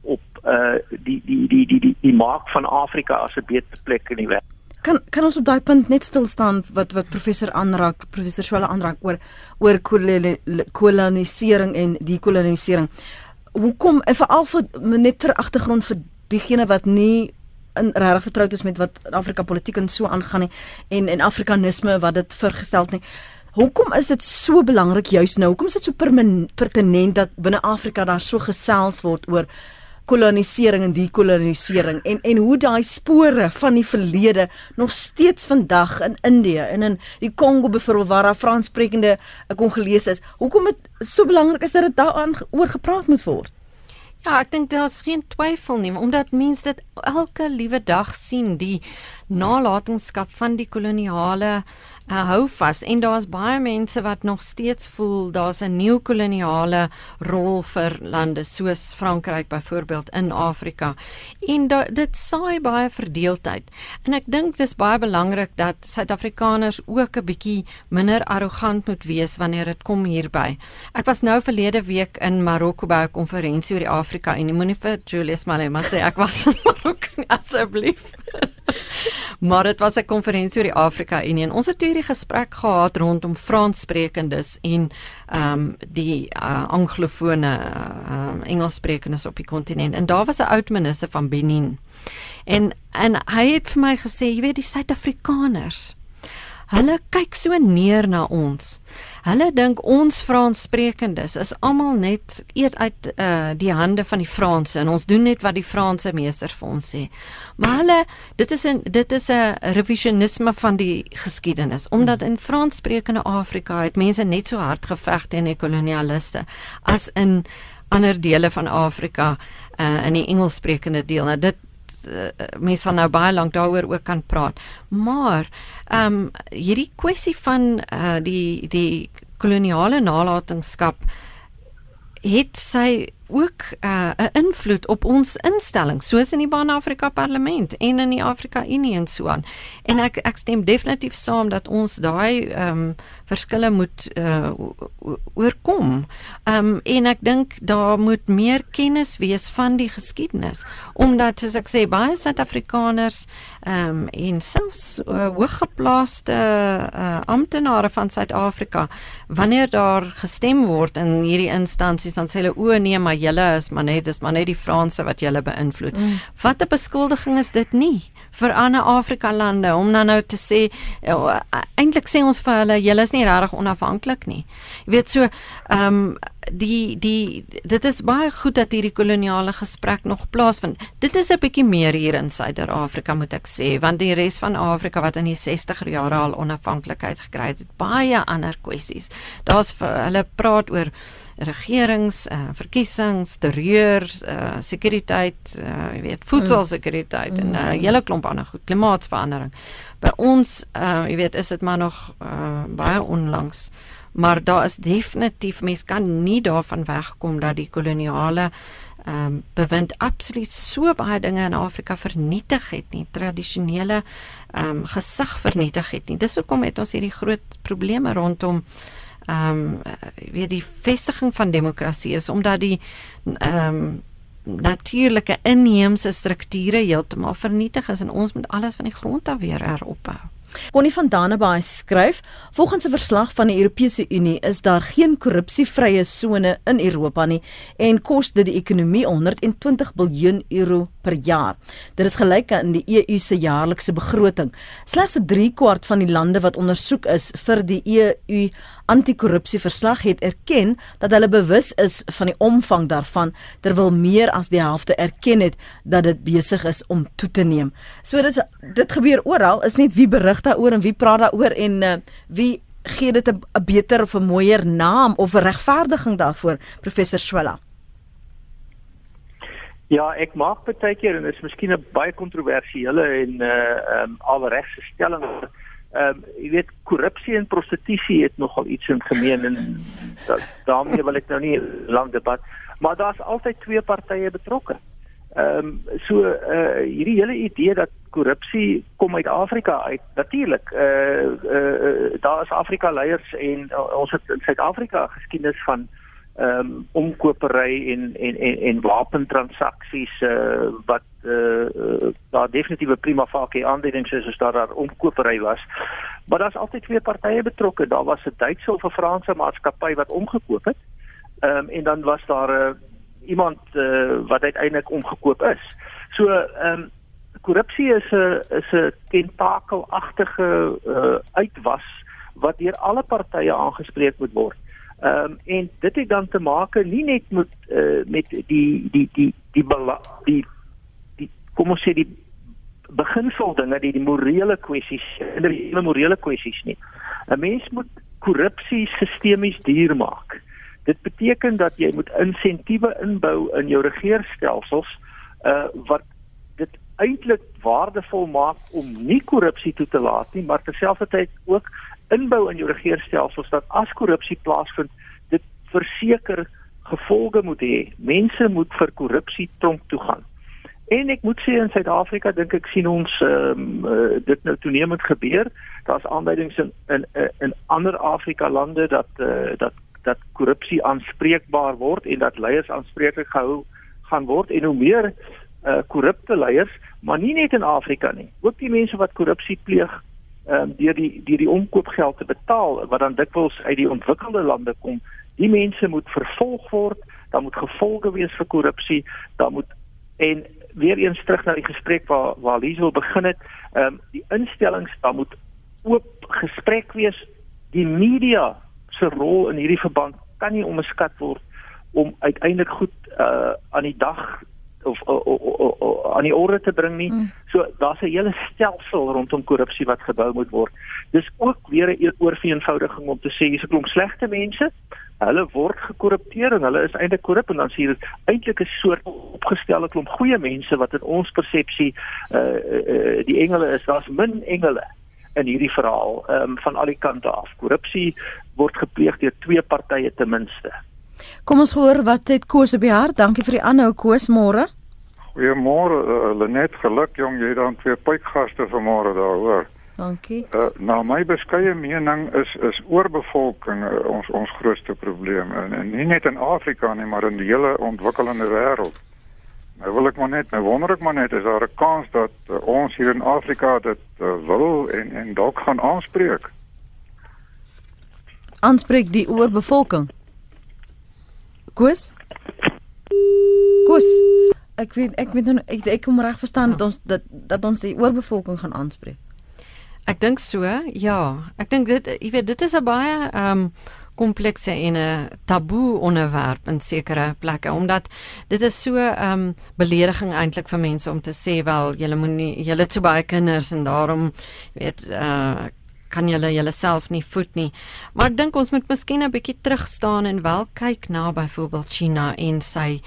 op uh die die die die die, die maak van Afrika as 'n beter plek in die wêreld. Kan kan ons op daai punt net stil staan wat wat professor aanraak, professor Swela aanraak oor oor kolonisering en dekolonisering. Hoekom en veral vir net ter agtergrond vir diegene wat nie in regtig vertroud is met wat Afrika politiek en so aangaan nie en en afrikanisme wat dit vergestel het nie. Hoekom is dit so belangrik juis nou? Hoekom is dit so pertinent dat binne Afrika daar so gesels word oor kolonisering en dekolonisering en en hoe daai spore van die verlede nog steeds vandag in Indië en in die Kongo byvoorbeeld waar daar Franssprekende Kongolese is. Hoekom dit so belangrik is dat dit daaraan oor gepraat moet word? Ja, ek dink daar's geen twyfel nie, omdat mense dit elke liewe dag sien die nalatenskap van die koloniale hou vas en daar's baie mense wat nog steeds voel daar's 'n nuwe koloniale rol vir lande soos Frankryk byvoorbeeld in Afrika. En da, dit saai baie verdeeldheid. En ek dink dis baie belangrik dat Suid-Afrikaners ook 'n bietjie minder arrogant moet wees wanneer dit kom hierby. Ek was nou verlede week in Marokko by 'n konferensie oor die Afrika en moenie vir Julius Malema sê ek was in Marokko asseblief. maar dit was 'n konferensie oor die Afrika Unie en ons het hierdie gesprek gehad rondom Franssprekendes en ehm um, die uh, anglofone ehm um, Engelssprekendes op die kontinent en daar was 'n oud minister van Benin. En en hy het vir my gesê, jy weet die Suid-Afrikaners Hulle kyk so neer na ons. Hulle dink ons Franssprekendes is almal net eet uit uh die hande van die Franse en ons doen net wat die Franse meester vir ons sê. Maar hulle dit is 'n dit is 'n revisionisme van die geskiedenis omdat in Franssprekende Afrika het mense net so hard geveg teen die kolonialiste as in ander dele van Afrika uh in die Engelssprekende deel. Nou dit uh, mense sal nou baie lank daaroor ook kan praat. Maar ehm um, hierdie kwessie van uh, die die koloniale nalatenskap het sy ook 'n uh, invloed op ons instelling soos in die Pan-Afrika Parlement en in die Afrika Unie en so aan. En ek ek stem definitief saam dat ons daai ehm um, verskille moet uh, oorkom. Ehm um, en ek dink daar moet meer kennis wees van die geskiedenis omdat soos ek sê baie Suid-Afrikaners ehm um, en selfs uh, hooggeplaaste uh, amptenare van Suid-Afrika wanneer daar gestem word in hierdie instansies dan sê hulle o nee maar julle is maar net dis maar net die Franse wat julle beïnvloed. Mm. Wat 'n beskuldiging is dit nie vir ander Afrika lande om dan nou te sê uh, eintlik sê ons vir hulle julle is nie regtig onafhanklik nie. Jy weet so ehm um, die die dit is baie goed dat hierdie koloniale gesprek nog plaasvind. Dit is 'n bietjie meer hier in Suider-Afrika moet ek sê, want die res van Afrika wat in die 60er jare al onafhanklikheid gekry het, het baie ander kwessies. Daar's hulle praat oor regerings, uh, verkiesings, terreur, uh, sekuriteit, uh, jy weet, voedselsekuriteit mm. en 'n uh, hele klomp ander goed, klimaatsverandering. By ons, uh, jy weet, is dit maar nog uh, baie onlangs maar daar is definitief mens kan nie daarvan wegkom dat die koloniale ehm um, bewind absoluut so baie dinge in Afrika vernietig het nie tradisionele ehm um, gesag vernietig het nie. Dis hoekom het ons hierdie groot probleme rondom ehm um, weer die vestiging van demokrasie is omdat die ehm um, natuurlike inheemse strukture heeltemal vernietig is en ons moet alles van die grond af weer heropbou Connie van Dannebaai skryf: Volgens 'n verslag van die Europese Unie is daar geen korrupsievrye sone in Europa nie en kos dit die ekonomie 120 miljard euro per jaar. Dit is gelyk aan die EU se jaarlikse begroting. Slegs 'n 3 kwart van die lande wat ondersoek is vir die EU anti-korrupsieverslag het erken dat hulle bewus is van die omvang daarvan terwyl meer as die helfte erken het dat dit besig is om toe te neem. So dis dit gebeur oral, is net wie berig daaroor en wie praat daaroor en uh, wie gee dit 'n beter of 'n mooier naam of 'n regverdiging daarvoor professor Swela. Ja, ek maak baie keer en dit is miskien 'n baie kontroversiële en uh ehm um, alregse stelling ehm um, jy weet korrupsie en prostitusie het nogal iets in gemeen en da, daarmee wil ek nou nie lank debat maar daar's altyd twee partye betrokke. Ehm um, so uh hierdie hele idee dat korrupsie kom uit Afrika uit natuurlik uh uh daar is Afrika leiers en uh, ons het in Suid-Afrika geskiedenis van ehm um, omkopery en en en en wapentransaksies uh, wat uh, daar definitief 'n prima facie aanduiding is as daar daar omkopery was. Maar daar's altyd twee partye betrokke. Daar was 'n Duitse of 'n Franse maatskappy wat omgekoop het. Ehm um, en dan was daar 'n uh, iemand uh, wat uiteindelik omgekoop is. So ehm um, korrupsie is 'n is 'n tentakelagtige uh, uitwas wat deur alle partye aangespreek moet word. Ehm um, en dit het dan te maak nie net met uh, met die die die die die, die die kom ons sê die beginsel dinge die die morele kwessies hele morele kwessies nie. 'n Mens moet korrupsie sistemies duur maak. Dit beteken dat jy moet insentiewe inbou in jou regeringsstelsels uh wat dit eintlik waardevol maak om nie korrupsie toe te laat nie, maar terselfdertyd ook inbou in jou regeringsstelsels dat as korrupsie plaasvind, dit verseker gevolge moet hê. Mense moet vir korrupsie tronk toe gaan. En ek moet sê in Suid-Afrika dink ek sien ons ehm um, uh, dit nou toenemend gebeur. Daar's aanduidings in in in ander Afrika lande dat uh, dat dat korrupsie aanspreekbaar word en dat leiers aanspreeklik gehou gaan word en hoe meer uh korrupte leiers, maar nie net in Afrika nie. Ook die mense wat korrupsie pleeg ehm deur die deur die omkoopgeld te betaal wat dan dikwels uit die ontwikkelde lande kom. Die mense moet vervolg word, daar moet gevolge wees vir korrupsie, daar moet en weer eens terug na die gesprek waar waar Liesel begin het, ehm um, die instellings, daar moet oop gesprek wees. Die media se rol in hierdie verband kan nie onderskat word om uiteindelik goed uh aan die dag of o, o, o, o, aan die orde te bring nie. Mm. So daar's 'n hele stelsel rondom korrupsie wat gebou moet word. Dis ook weer 'n oorvereenvoudiging om te sê hier's 'n klomp slegte mense. Hulle word gekorrupteer en hulle is eintlik korrup en dan sien dit eintlik 'n soort opgestelde klomp goeie mense wat in ons persepsie uh, uh die engele is. Daar's min engele in hierdie verhaal um, van al die kante af. Korrupsie word gepleeg deur twee partye ten minste. Kom ons hoor wat het Koos op die hart. Dankie vir die aanhou Koos môre. Goeiemôre uh, Lenet, geluk jong, jy het dan twee puikgaste vanmôre daar hoor. Dankie. Uh, nou my beskeie mening is is oorbevolking uh, ons ons grootste probleem en, en nie net in Afrika nie, maar in die hele ontwikkelende wêreld. Nou wil ek maar net, nou wonder ek maar net is daar 'n kans dat uh, ons hier in Afrika dit uh, wil en en dalk gaan aanspreek. Aanspreek die oorbevolking. Koos? Koos. Ek weet ek weet nou ek ek kom reg verstaan dat ons dat dat ons die oorbevolking gaan aanspreek. Ek dink so, ja. Ek dink dit jy weet dit is 'n baie ehm um, komplekse en 'n taboe onderwerp in sekere plekke omdat dit is so 'n um, belediging eintlik vir mense om te sê wel julle moenie julle het so baie kinders en daarom weet uh kan julle julleself nie voed nie. Maar ek dink ons moet miskien 'n bietjie terug staan en wel kyk na byvoorbeeld China en sy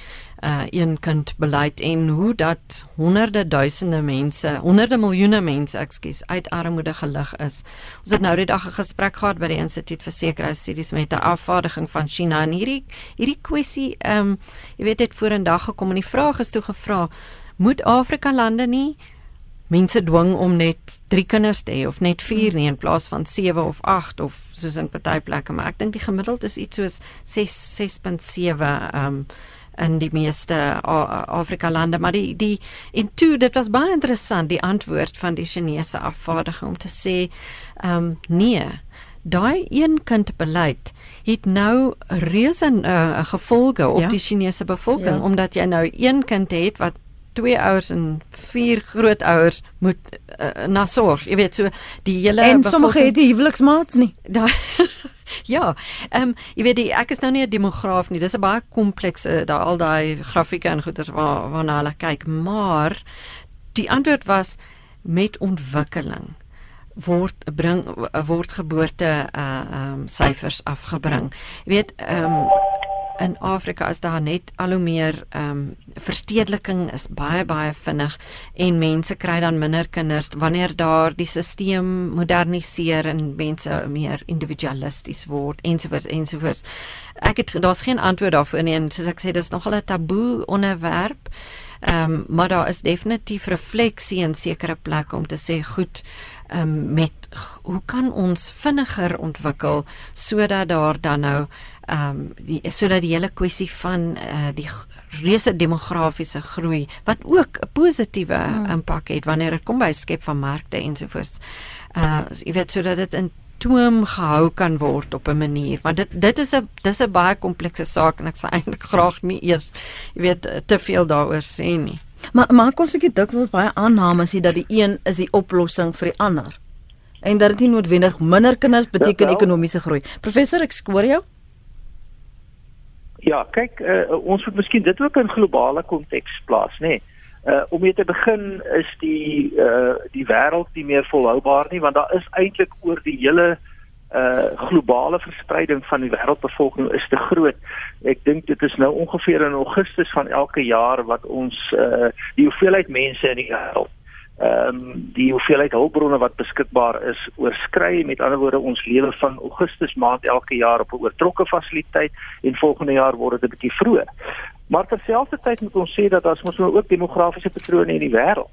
uh een kind beleid en hoe dat honderde duisende mense, honderde miljoene mense, ekskuus, uit armoede gelig is. Ons het nou die dag 'n gesprek gehad by die Instituut vir Sekuriteitsstudies met 'n afvaardiging van China en hierdie hierdie kwessie um jy weet dit vorendag gekom en die vraag is toe gevra, moet Afrika lande nie mense dwing om net 3 kinders te hê of net 4 nie in plaas van 7 of 8 of soos in party plekke maar ek dink die gemiddeld is iets soos 6 6.7 um in die meeste Afrika lande maar die die en toe dit was baie interessant die antwoord van die Chinese afvaardiging om te sê um nee daai een kind beleid het nou reuse uh, gevolge op ja. die Chinese bevolking ja. omdat jy nou een kind het wat twee ouers en vier grootouers moet uh, na sorg. Jy weet so die hele En sommige het die huweliksmaats nie. Daai Ja, ehm um, jy weet die, ek is nou nie 'n demograaf nie. Dis 'n baie komplekse daai al daai grafieke en goeters waar waarna hulle kyk, maar die antwoord was met ontwikkeling word bring word geboorte uh ehm um, syfers afgebring. Jy weet ehm um, in Afrika is daar net al hoe meer ehm um, verstedeliking is baie baie vinnig en mense kry dan minder kinders wanneer daar die stelsel moderniseer en mense meer individualisties word ensovoorts ensovoorts. Ek het daar's geen antwoord daarvoor nie en soos ek sê dis nogal 'n taboe onderwerp. Ehm um, maar daar is definitief refleksie in sekere plekke om te sê goed um, met hoe kan ons vinniger ontwikkel sodat daar dan nou ehm um, die sodat die hele kwessie van uh, die reuse demografiese groei wat ook 'n positiewe hmm. impak het wanneer dit kom by skep van markte ensovoorts. Uh jy weet sodat dit in toom gehou kan word op 'n manier. Maar dit dit is 'n dis 'n baie komplekse saak en ek sal eintlik graag nie eers jy weet te veel daaroor sê nie. Maar maar kon seker dikwels baie aannames hê dat die een is die oplossing vir die ander. En dat dit nie noodwendig minder kinders beteken ja, ekonomiese groei. Professor, ek skoor jou. Ja, kyk, uh, ons moet miskien dit ook in globale konteks plaas, nê. Nee. Uh om mee te begin is die uh die wêreld nie meer volhoubaar nie want daar is eintlik oor die hele uh globale verspreiding van die wêreldbevolking is te groot. Ek dink dit is nou ongeveer in Augustus van elke jaar wat ons uh die hoeveelheid mense in die wêreld ehm um, die hoeveelheid hulpbronne wat beskikbaar is oorskry met ander woorde ons lewe van Augustus maand elke jaar op 'n oortrokke fasiliteit en volgende jaar word dit 'n bietjie vroeër. Maar terselfdertyd moet ons sê dat daar mos nou ook demografiese patrone in die wêreld.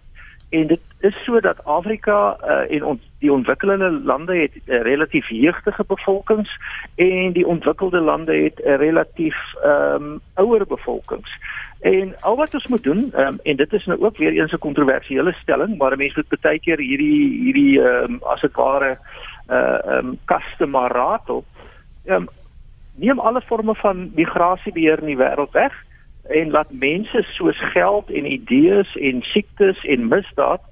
En dit is so dat Afrika uh, en ons die ontwikkelende lande het uh, relatief jeugdige bevolkings en die ontwikkelde lande het 'n uh, relatief ehm um, ouer bevolkings. En al wat ons moet doen, um, en dit is nou ook weer eens 'n kontroversiële stelling, maar mense moet baie keer hierdie hierdie ehm um, as dit ware uh ehm um, customer ratel. Ehm um, neem alle forme van migrasiebeheer in die wêreld weg en laat mense soos geld en idees en siektes en misdaad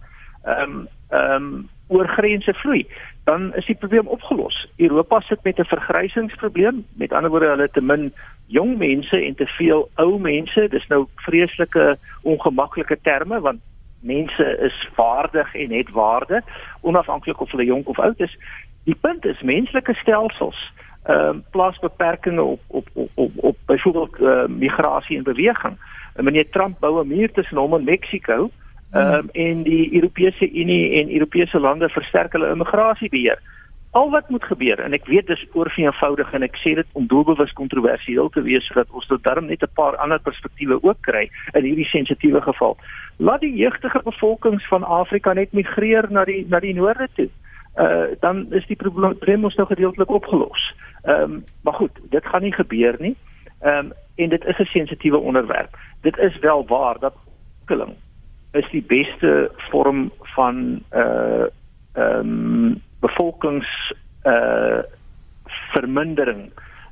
ehm um, ehm um, oor grense vloei dan is die probleem opgelos. Europa sit met 'n vergrysingsprobleem, met ander woorde hulle te min jong mense en te veel ou mense. Dis nou vreeslike ongemaklike terme want mense is vaardig en het waarde onafhanklik of hulle jonk of oud is. Die punt is menslike stelsels ehm um, plaas beperkings op op op op, op byvoorbeeld uh, migrasie en beweging. En meneer Trump bou 'n muur tussen hom en Mexiko ehm um, en die Europese Unie en Europese lande versterk hulle immigrasiebeheer. Al wat moet gebeur en ek weet dis oorveenvoudig en ek sê dit om doelbewus kontroversieel te wees sodat ons tot darm net 'n paar ander perspektiewe ook kry in hierdie sensitiewe geval. Laat die jeugdige bevolkings van Afrika net migreer na die na die noorde toe. Uh dan is die probleem ons nou gedeeltelik opgelos. Ehm um, maar goed, dit gaan nie gebeur nie. Ehm um, en dit is 'n sensitiewe onderwerp. Dit is wel waar dat ontwikkeling is die beste vorm van uh ehm um, bevolkings uh vermindering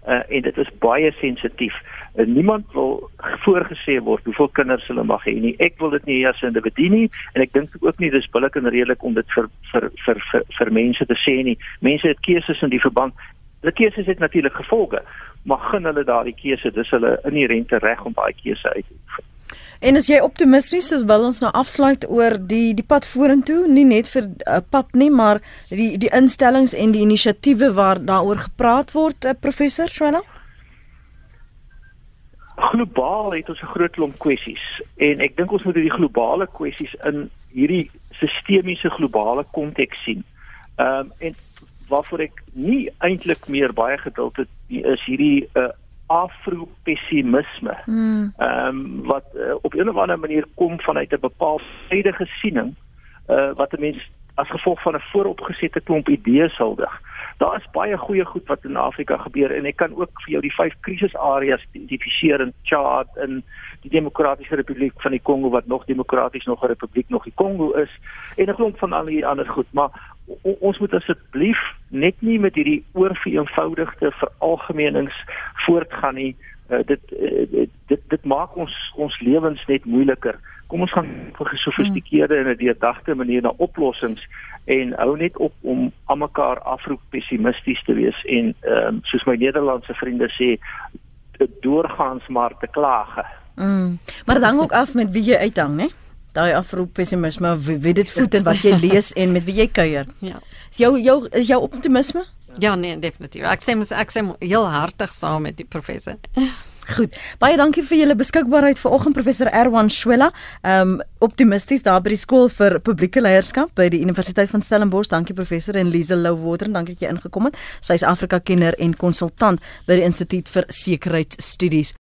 uh, en dit is baie sensitief. Uh, niemand wil voorgesê word hoeveel kinders hulle mag hê nie. Ek wil dit nie as 'n individu nie en ek dink ook nie dis billik en redelik om dit vir vir vir vir, vir mense te sê nie. Mense het keuses in die verband. Hulle keuses het natuurlik gevolge, maar gun hulle daardie keuse, dis hulle inherente reg om daai keuse uit te oefen. En as jy optimisties is, wil ons nou afsluit oor die die pad vorentoe, nie net vir uh, pap nie, maar die die instellings en die inisiatiewe waar daaroor gepraat word, uh, professor Shwana. Globaal het ons 'n groot klomp kwessies en ek dink ons moet hierdie globale kwessies in hierdie sistemiese globale konteks sien. Ehm um, en waarvoor ek nie eintlik meer baie geduld het is hierdie uh, afro-pessimisme. Hmm. Ehm um, wat uh, op 'n of ander manier kom vanuit 'n bepaalde huidige siening uh wat 'n mens as gevolg van 'n vooropgesette klomp idees huldig. Daar is baie goeie goed wat in Afrika gebeur en ek kan ook vir jou die vyf krisisareas identifiseer in Chad in die Demokratiese Republiek van die Kongo wat nog demokraties nog 'n republiek nog die Kongo is en 'n klomp van al die ander goed, maar ons moet asseblief net nie met hierdie oorvereenvoudigde veralgemenings voortgaan nie. Uh, dit, uh, dit dit dit maak ons ons lewens net moeiliker. Kom ons gaan vir gesofistikeerde en 'n deurdagte manier na oplossings en hou net op om almekaar afroep pessimisties te wees en ehm um, soos my Nederlandse vriende sê doorgaans maar te klage. Mm. Maar dan ook af met wie jy uithang, né? Daai afroep pessimisme wie, wie dit voed en wat jy lees en met wie jy kuier. Ja. Is jou jou is jou optimisme? Ja, nee, definitief. Ek sê ek sê heel hartig saam met die professor. Goed. Baie dankie vir julle beskikbaarheid vanoggend professor Erwan Shwela. Um optimisties daar by die skool vir publieke leierskap by die Universiteit van Stellenbosch. Dankie professor en Lize Louwater, dankie dat jy ingekom het. Sy's Afrika kenner en konsultant by die Instituut vir Sekuriteitsstudies.